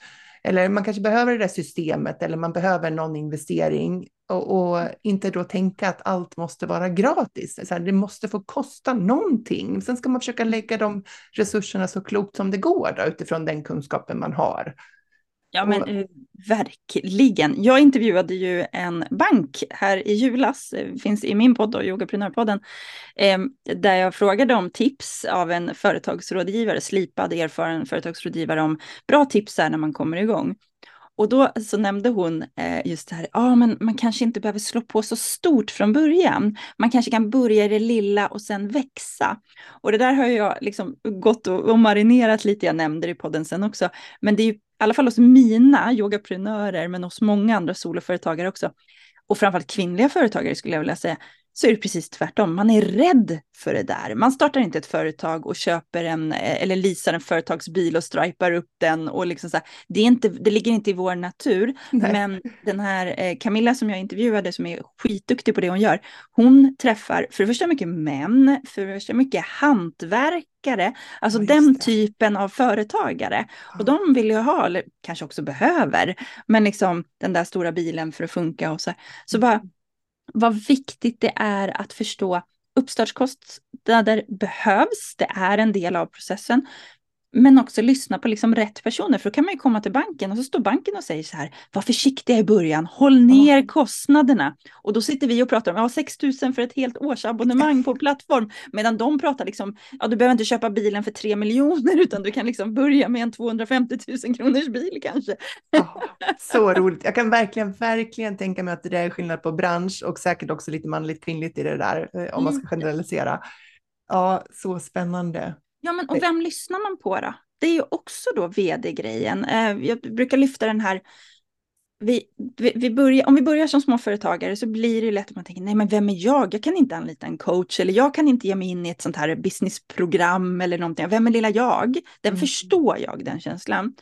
Eller man kanske behöver det där systemet eller man behöver någon investering och, och inte då tänka att allt måste vara gratis. Så här, det måste få kosta någonting. Sen ska man försöka lägga de resurserna så klokt som det går då, utifrån den kunskapen man har. Ja, men och... Eh, verkligen. Jag intervjuade ju en bank här i julas, eh, finns i min podd, Yogaprenörpodden, eh, där jag frågade om tips av en företagsrådgivare, slipad erfaren företagsrådgivare om bra tips här när man kommer igång. Och då så nämnde hon eh, just det här, ja ah, men man kanske inte behöver slå på så stort från början. Man kanske kan börja i det lilla och sen växa. Och det där har jag liksom gått och, och marinerat lite, jag nämnde det i podden sen också. Men det är ju i alla fall hos mina yogaprenörer, men hos många andra soloföretagare också, och framförallt kvinnliga företagare skulle jag vilja säga, så är det precis tvärtom. Man är rädd för det där. Man startar inte ett företag och köper en eller leasar en företagsbil och stripar upp den och liksom så här, det, är inte, det ligger inte i vår natur. Nej. Men den här eh, Camilla som jag intervjuade som är skitduktig på det hon gör, hon träffar för det första mycket män, för det första mycket hantverkare, alltså den typen av företagare. Ja. Och de vill ju ha, eller kanske också behöver, men liksom den där stora bilen för att funka och så. Så bara vad viktigt det är att förstå uppstartskostnader behövs, det är en del av processen. Men också lyssna på liksom rätt personer, för då kan man ju komma till banken och så står banken och säger så här, var försiktiga i början, håll ner mm. kostnaderna. Och då sitter vi och pratar om, ja 6 000 för ett helt årsabonnemang på plattform, medan de pratar liksom, ja du behöver inte köpa bilen för 3 miljoner, utan du kan liksom börja med en 250 000 kronors bil kanske. Oh, så roligt, jag kan verkligen, verkligen tänka mig att det är skillnad på bransch och säkert också lite manligt kvinnligt i det där, eh, om man ska mm. generalisera. Ja, så spännande. Ja, men och vem lyssnar man på då? Det är ju också då vd-grejen. Eh, jag brukar lyfta den här vi, vi, vi börjar, om vi börjar som småföretagare så blir det lätt att man tänker, nej men vem är jag? Jag kan inte anlita en coach eller jag kan inte ge mig in i ett sånt här businessprogram eller någonting. Vem är lilla jag? Den mm. förstår jag, den känslan.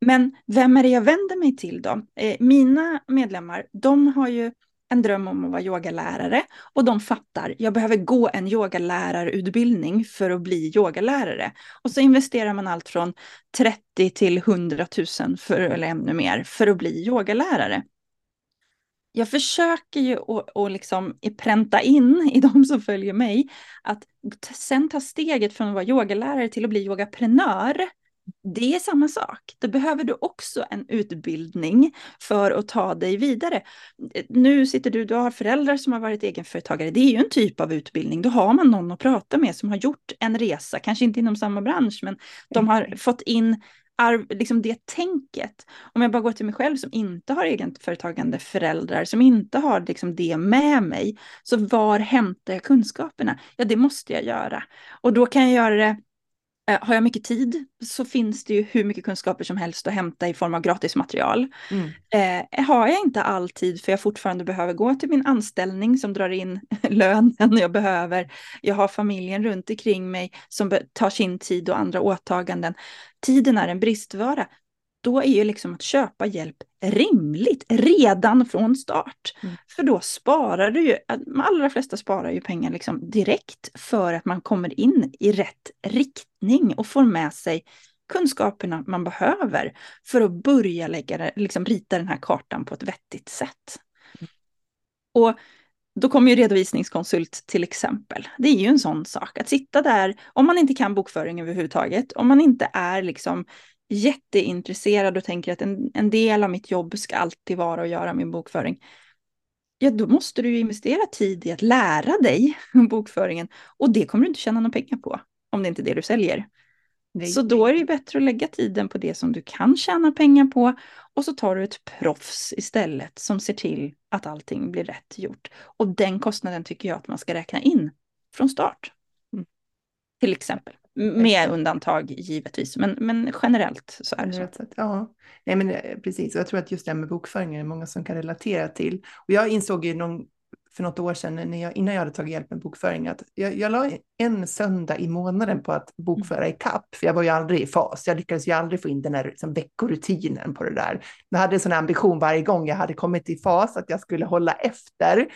Men vem är det jag vänder mig till då? Eh, mina medlemmar, de har ju en dröm om att vara yogalärare och de fattar, jag behöver gå en yogalärarutbildning för att bli yogalärare. Och så investerar man allt från 30 till 100 000 för, eller ännu mer för att bli yogalärare. Jag försöker ju att, liksom pränta in i de som följer mig att sen ta steget från att vara yogalärare till att bli yogaprenör det är samma sak. Då behöver du också en utbildning för att ta dig vidare. Nu sitter du, du har föräldrar som har varit egenföretagare. Det är ju en typ av utbildning. Då har man någon att prata med som har gjort en resa, kanske inte inom samma bransch, men de har fått in arv, liksom det tänket. Om jag bara går till mig själv som inte har egenföretagande föräldrar, som inte har liksom det med mig, så var hämtar jag kunskaperna? Ja, det måste jag göra. Och då kan jag göra det har jag mycket tid så finns det ju hur mycket kunskaper som helst att hämta i form av gratismaterial. Mm. Eh, har jag inte all tid för jag fortfarande behöver gå till min anställning som drar in lönen jag behöver. Jag har familjen runt omkring mig som tar sin tid och andra åtaganden. Tiden är en bristvara då är ju liksom att köpa hjälp rimligt redan från start. Mm. För då sparar du ju, de allra flesta sparar ju pengar liksom direkt för att man kommer in i rätt riktning och får med sig kunskaperna man behöver för att börja lägga, liksom rita den här kartan på ett vettigt sätt. Mm. Och då kommer ju redovisningskonsult till exempel. Det är ju en sån sak att sitta där, om man inte kan bokföring överhuvudtaget, om man inte är liksom jätteintresserad och tänker att en, en del av mitt jobb ska alltid vara att göra min bokföring. Ja, då måste du ju investera tid i att lära dig bokföringen och det kommer du inte tjäna några pengar på om det inte är det du säljer. Nej. Så då är det ju bättre att lägga tiden på det som du kan tjäna pengar på och så tar du ett proffs istället som ser till att allting blir rätt gjort. Och den kostnaden tycker jag att man ska räkna in från start. Mm. Till exempel. Med undantag givetvis, men, men generellt så är det så. Ja, Nej, men eh, precis. Och jag tror att just det här med bokföring är många som kan relatera till. Och jag insåg ju någon, för något år sedan, när jag, innan jag hade tagit hjälp med bokföring, att jag, jag la en söndag i månaden på att bokföra i kapp, för jag var ju aldrig i fas. Jag lyckades ju aldrig få in den här liksom, veckorutinen på det där. Jag hade en sån ambition varje gång jag hade kommit i fas att jag skulle hålla efter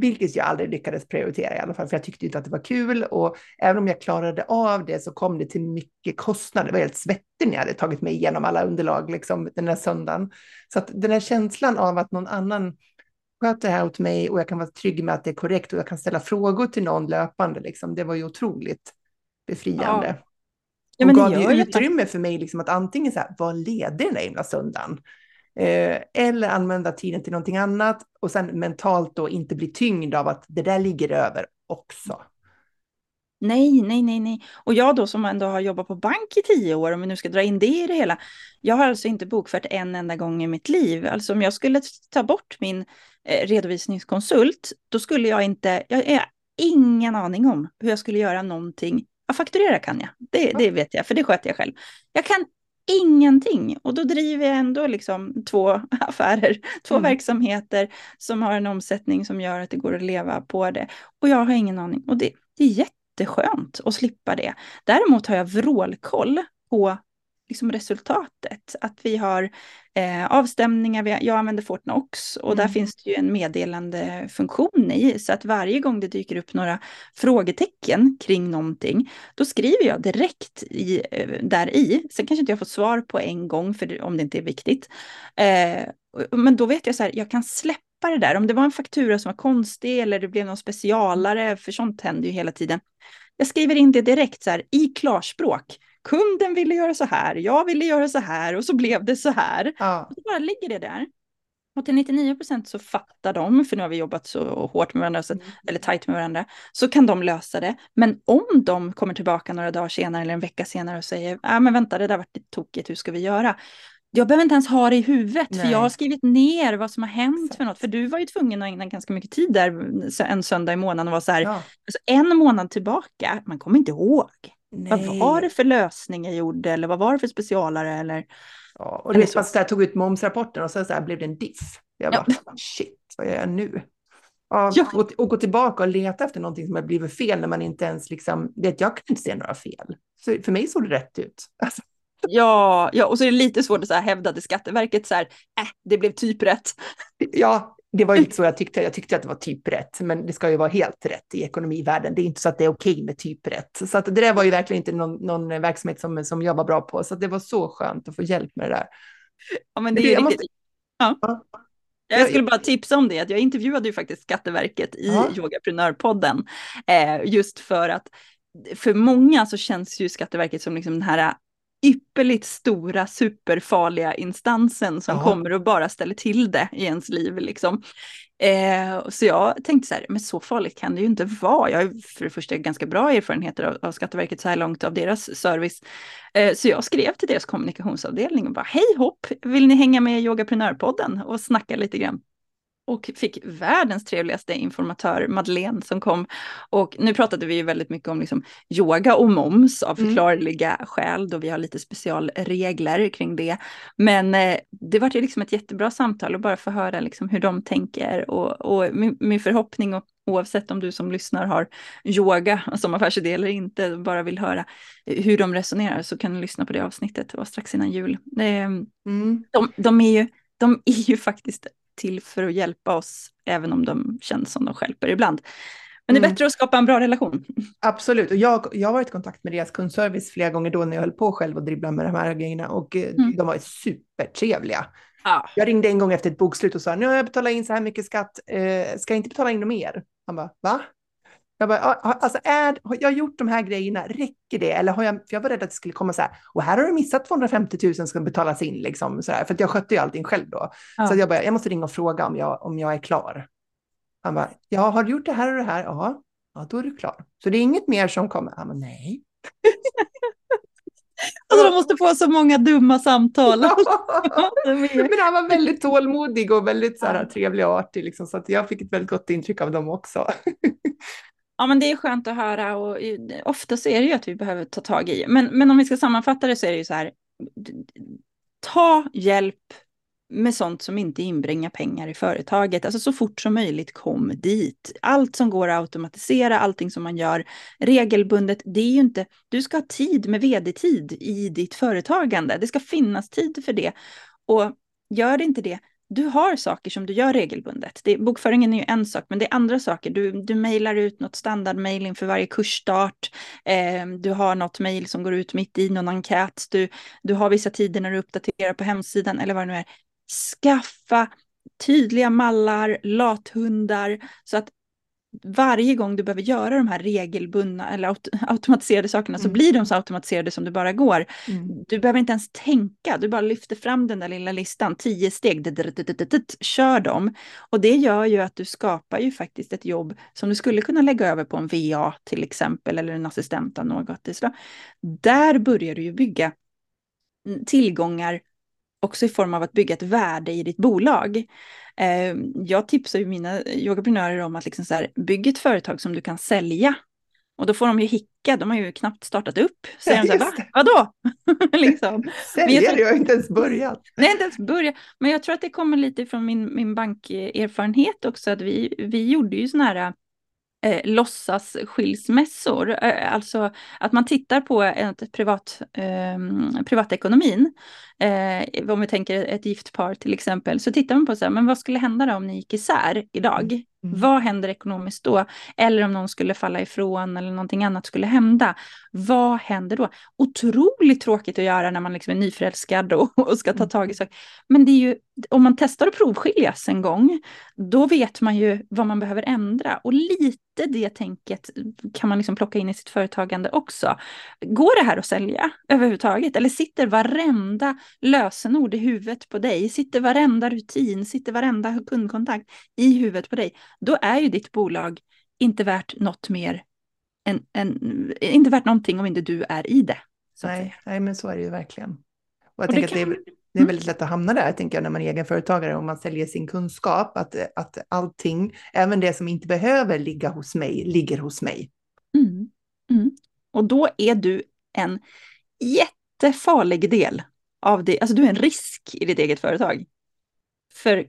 vilket jag aldrig lyckades prioritera i alla fall, för jag tyckte inte att det var kul. Och även om jag klarade av det så kom det till mycket kostnader. Det var helt svettig när jag hade tagit mig igenom alla underlag liksom, den här söndagen. Så att den här känslan av att någon annan sköter det här åt mig och jag kan vara trygg med att det är korrekt och jag kan ställa frågor till någon löpande, liksom, det var ju otroligt befriande. Ja. Ja, och gav ju utrymme för mig liksom, att antingen så här, vara ledig den där ena söndagen eller använda tiden till någonting annat och sen mentalt då inte bli tyngd av att det där ligger över också. Nej, nej, nej, nej. Och jag då som ändå har jobbat på bank i tio år, om vi nu ska dra in det i det hela. Jag har alltså inte bokfört en enda gång i mitt liv. Alltså om jag skulle ta bort min eh, redovisningskonsult, då skulle jag inte, jag har ingen aning om hur jag skulle göra någonting. Ja, fakturera kan jag, det, det vet jag, för det sköter jag själv. Jag kan ingenting. Och då driver jag ändå liksom två affärer, två mm. verksamheter som har en omsättning som gör att det går att leva på det. Och jag har ingen aning. Och det, det är jätteskönt att slippa det. Däremot har jag vrålkoll på liksom resultatet. Att vi har eh, avstämningar, vi, jag använder Fortnox och mm. där finns det ju en meddelandefunktion i. Så att varje gång det dyker upp några frågetecken kring någonting, då skriver jag direkt i, eh, där i. Sen kanske inte jag får svar på en gång, för om det inte är viktigt. Eh, men då vet jag så här, jag kan släppa det där. Om det var en faktura som var konstig eller det blev någon specialare, för sånt händer ju hela tiden. Jag skriver in det direkt så här i klarspråk kunden ville göra så här, jag ville göra så här och så blev det så här. Ja. Och så bara ligger det där. Och till 99 procent så fattar de, för nu har vi jobbat så hårt med varandra, så, Mm. eller tajt med varandra, så kan de lösa det. Men om de kommer tillbaka några dagar senare eller en vecka senare och säger, ja äh, men vänta det där vart tokigt, hur ska vi göra? Jag behöver inte ens ha det i huvudet, för Nej. jag har skrivit ner vad som har hänt Exakt. för något. För du var ju tvungen att ägna ganska mycket tid där en söndag i månaden och vara så här, Ja. alltså en månad tillbaka, man kommer inte ihåg. Vad Nej. var det för lösning jag gjorde eller vad var det för specialare eller? Ja, och du vet, så. man så där, tog ut momsrapporten och sen så blev det en diff. Jag Ja. bara, shit, vad gör jag nu? Ja, Ja. och, och gå tillbaka och leta efter någonting som har blivit fel när man inte ens liksom, vet jag kan inte se några fel. Så för mig såg det rätt ut. Alltså, Ja, ja, och så är det lite svårt att så här hävda till Skatteverket så här, äh, det blev typ rätt. ja, det var ju lite så jag tyckte. Jag tyckte att det var typ rätt, men det ska ju vara helt rätt i ekonomivärlden. Det är inte så att det är okej med typ rätt. Så att det där var ju verkligen inte någon, någon verksamhet som, som jag var bra på. Så att det var så skönt att få hjälp med det där. Ja, men det du, är måste- Ja. Ja. Jag Jag- skulle bara tipsa om det, att jag intervjuade ju faktiskt Skatteverket i Ja. Yogaprenörpodden. Eh, just för att för många så känns ju Skatteverket som liksom den här ypperligt stora, superfarliga instansen som Ja. kommer och bara ställer till det i ens liv. Liksom. Eh, så jag tänkte så här, men så farligt kan det ju inte vara. Jag har för det första ganska bra erfarenheter av, av Skatteverket så här långt, av deras service. Eh, så jag skrev till deras kommunikationsavdelning och bara, hej hopp, vill ni hänga med i Yogaprenörpodden och snacka lite grann? Och fick världens trevligaste informatör, Madeleine, som kom. Och nu pratade vi ju väldigt mycket om liksom yoga och moms av Mm. förklarliga skäl, då vi har lite specialregler kring det. Men eh, det var ju liksom ett jättebra samtal och bara få höra liksom hur de tänker. Och, och min, min förhoppning, och, oavsett om du som lyssnar har yoga som affärsidé eller inte, bara vill höra hur de resonerar, så kan du lyssna på det avsnittet, det var strax innan jul. Eh, Mm. de, de, är ju, de är ju faktiskt till för att hjälpa oss, även om de känns som de stjälper ibland. Men det är Mm. bättre att skapa en bra relation. Absolut, och jag, jag har varit i kontakt med deras kundservice flera gånger då när jag höll på själv och dribbla med de här grejerna och eh, Mm. de var supertrevliga. Ja. Jag ringde en gång efter ett bokslut och sa nu har jag betalat in så här mycket skatt, eh, ska jag inte betala in något mer? Han bara, va? Jag bara, "Ja, ja, alltså är, har jag gjort de här grejerna, räcker det? Eller har jag, för jag var rädd att det skulle komma så här, och här har du missat 250 000 som betalas in, liksom, så här, för jag skötte ju allting själv då. Ja. Så jag bara, jag måste ringa och fråga om jag, om jag är klar. Han bara, ja, har du gjort det här och det här? Ja, ja, då är du klar. Så det är inget mer som kommer? Han bara, nej. Alltså de måste få så många dumma samtal. Är- Men han var väldigt tålmodig och väldigt så här, Ja. trevlig och artig, liksom, så att jag fick ett väldigt gott intryck av dem också. Ja, men det är skönt att höra och ofta så är det ju att vi behöver ta tag i. Men, men om vi ska sammanfatta det så är det ju så här. Ta hjälp med sånt som inte inbringar pengar i företaget. Alltså så fort som möjligt kom dit. Allt som går att automatisera, allting som man gör regelbundet. Det är ju inte, du ska ha tid med vd-tid i ditt företagande. Det ska finnas tid för det. Och gör det inte det, du har saker som du gör regelbundet. Det, bokföringen är ju en sak, men det är andra saker. Du, du mejlar ut något standardmejl inför varje kursstart. Eh, du har något mejl som går ut mitt i någon enkät. Du, du har vissa tider när du uppdaterar på hemsidan eller vad det nu är. Skaffa tydliga mallar, lathundar, så att varje gång du behöver göra de här regelbundna eller aut automatiserade sakerna så Mm. blir de så automatiserade som det bara går. Mm. Du behöver inte ens tänka, du bara lyfter fram den där lilla listan, tio steg, kör dem. Och det gör ju att du skapar ju faktiskt ett jobb som du skulle kunna lägga över på en VA till exempel, eller en assistent av något. Där börjar du ju bygga tillgångar också i form av att bygga ett värde i ditt bolag. Eh, jag tipsar ju mina yogaprenörer om att liksom så här, bygg ett företag som du kan sälja. Och då får de ju hicka, de har ju knappt startat upp. Så Ja, de så här, Va? Vadå? liksom. Säljer, tror- jag har inte ens börjat. Nej, inte ens börja. Men jag tror att det kommer lite från min, min bankerfarenhet också. Att vi, vi gjorde ju sådana här eh, låtsasskilsmässor. Eh, alltså att man tittar på ett privat, eh, privatekonomin. Eh, om vi tänker ett gift par till exempel. Så tittar man på så här, men vad skulle hända då om ni gick isär idag? Mm. Vad händer ekonomiskt då? Eller om någon skulle falla ifrån eller någonting annat skulle hända. Vad händer då? Otroligt tråkigt att göra när man liksom är nyförälskad och, och ska ta tag i saker. Men det är ju, om man testar att provskiljas en gång, då vet man ju vad man behöver ändra. Och lite lite det tänket kan man liksom plocka in i sitt företagande också. Går det här att sälja överhuvudtaget? Eller sitter varenda lösenord i huvudet på dig? Sitter varenda rutin, sitter varenda kundkontakt i huvudet på dig? Då är ju ditt bolag inte värt något mer än, än inte värt någonting om inte du är i det. Nej, nej, men så är det ju verkligen. Och jag och tänker kan... att det är, det är mm. väldigt lätt att hamna där, tänker jag, när man är egenföretagare och man säljer sin kunskap, att, att allting, även det som inte behöver ligga hos mig, ligger hos mig. Mm. Mm. Och då är du en jättefarlig del av det, alltså du är en risk i ditt eget företag. För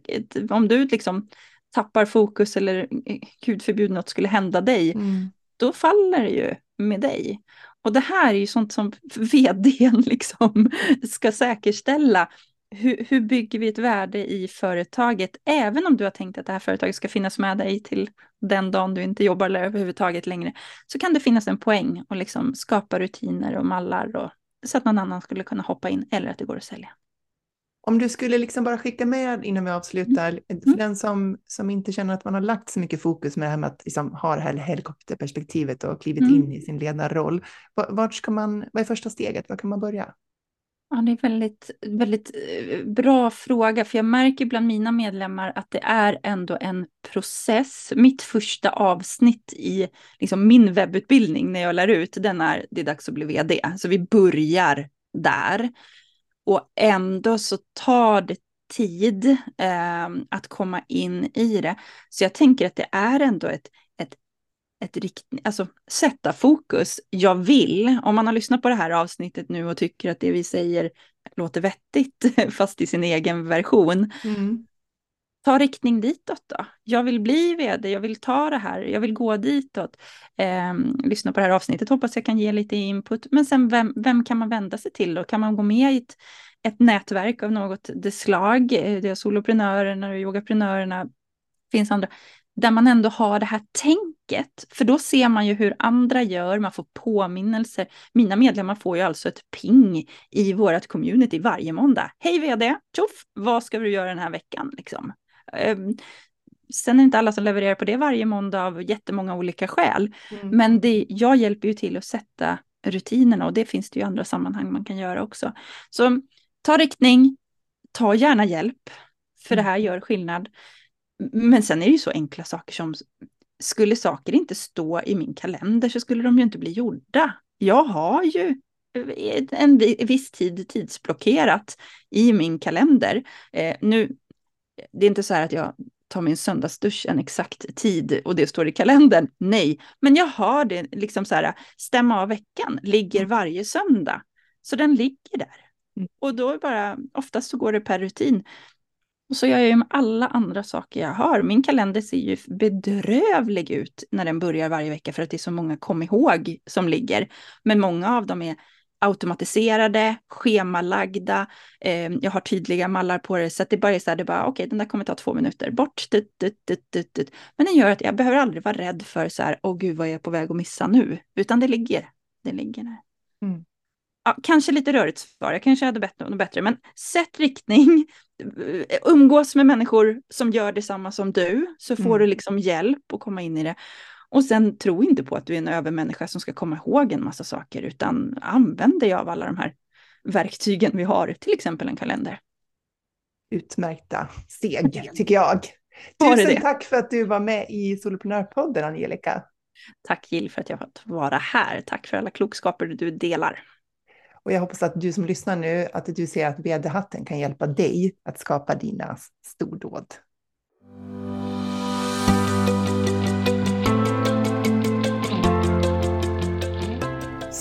om du liksom tappar fokus eller eh, gud förbjude något skulle hända dig, mm. då faller det ju med dig. Och det här är ju sånt som vdn liksom ska säkerställa. Hur, hur, bygger vi ett värde i företaget? Även om du har tänkt att det här företaget ska finnas med dig till den dagen du inte jobbar eller överhuvudtaget längre, så kan det finnas en poäng och liksom skapa rutiner och mallar och, så att någon annan skulle kunna hoppa in eller att det går att sälja. Om du skulle liksom bara skicka med innan vi avslutar, mm. för mm. den som, som inte känner att man har lagt så mycket fokus med det här med att liksom ha det här helikopterperspektivet och klivit mm. in i sin ledarroll. Vart ska man, vad är första steget? Var kan man börja? Ja, det är väldigt, väldigt eh, bra fråga, för jag märker bland mina medlemmar att det är ändå en process. Mitt första avsnitt i liksom min webbutbildning när jag lär ut, den är det är dags att bli vd. Så vi börjar där. Och ändå så tar det tid eh, att komma in i det. Så jag tänker att det är ändå ett, ett, ett rikt, alltså sätta fokus. Jag vill, om man har lyssnat på det här avsnittet nu och tycker att det vi säger låter vettigt, fast i sin egen version, mm ta riktning ditåt då. Jag vill bli vd, jag vill ta det här, jag vill gå ditåt. Eh, lyssna på det här avsnittet, hoppas jag kan ge lite input. Men sen vem, vem kan man vända sig till då? Kan man gå med i ett, ett nätverk av något det slag? Eh, det är soloprenörerna och yogaprenörerna, finns andra. Där man ändå har det här tänket, för då ser man ju hur andra gör, man får påminnelser. Mina medlemmar får ju alltså ett ping i vårt community varje måndag. Hej vd, tjoff, vad ska du göra den här veckan? Liksom. Ehm, sen är det inte alla som levererar på det varje måndag av jättemånga olika skäl. Mm. Men det, jag hjälper ju till att sätta rutinerna och det finns det ju andra sammanhang man kan göra också. Så ta riktning, ta gärna hjälp, för det här mm. gör skillnad. Men sen är det ju så enkla saker som, skulle saker inte stå i min kalender så skulle de ju inte bli gjorda. Jag har ju en viss tid tidsblockerat i min kalender. Eh, nu det är inte så här att jag tar min söndagsdusch en exakt tid och det står i kalendern. Nej, men jag har det liksom så här, stämma av veckan ligger mm. varje söndag. Så den ligger där. Mm. Och då bara, oftast så går det per rutin. Och så gör jag ju med alla andra saker jag har. Min kalender ser ju bedrövlig ut när den börjar varje vecka för att det är så många kom ihåg som ligger. Men många av dem är automatiserade, schemalagda, eh, jag har tydliga mallar på det, så att det bara är så här, det bara, okej, okay, den där kommer ta två minuter, bort, dut, dut, dut, dut, Men den gör att jag behöver aldrig vara rädd för så här, åh gud, vad är jag på väg att missa nu? Utan det ligger, det ligger där. Mm. Ja, kanske lite rörigt svar, jag kanske hade bett något bättre, men sätt riktning, umgås med människor som gör detsamma som du, så får mm. du liksom hjälp att komma in i det. Och sen tro inte på att du är en övermänniska som ska komma ihåg en massa saker, utan använd dig av alla de här verktygen vi har, till exempel en kalender. Utmärkta steg, tycker jag. Tusen tack för att du var med i Soloprenörpodden, Angelica. Tack Jill för att jag fått vara här. Tack för alla klokskaper du delar. Och jag hoppas att du som lyssnar nu, att du ser att vd-hatten kan hjälpa dig att skapa dina stordåd.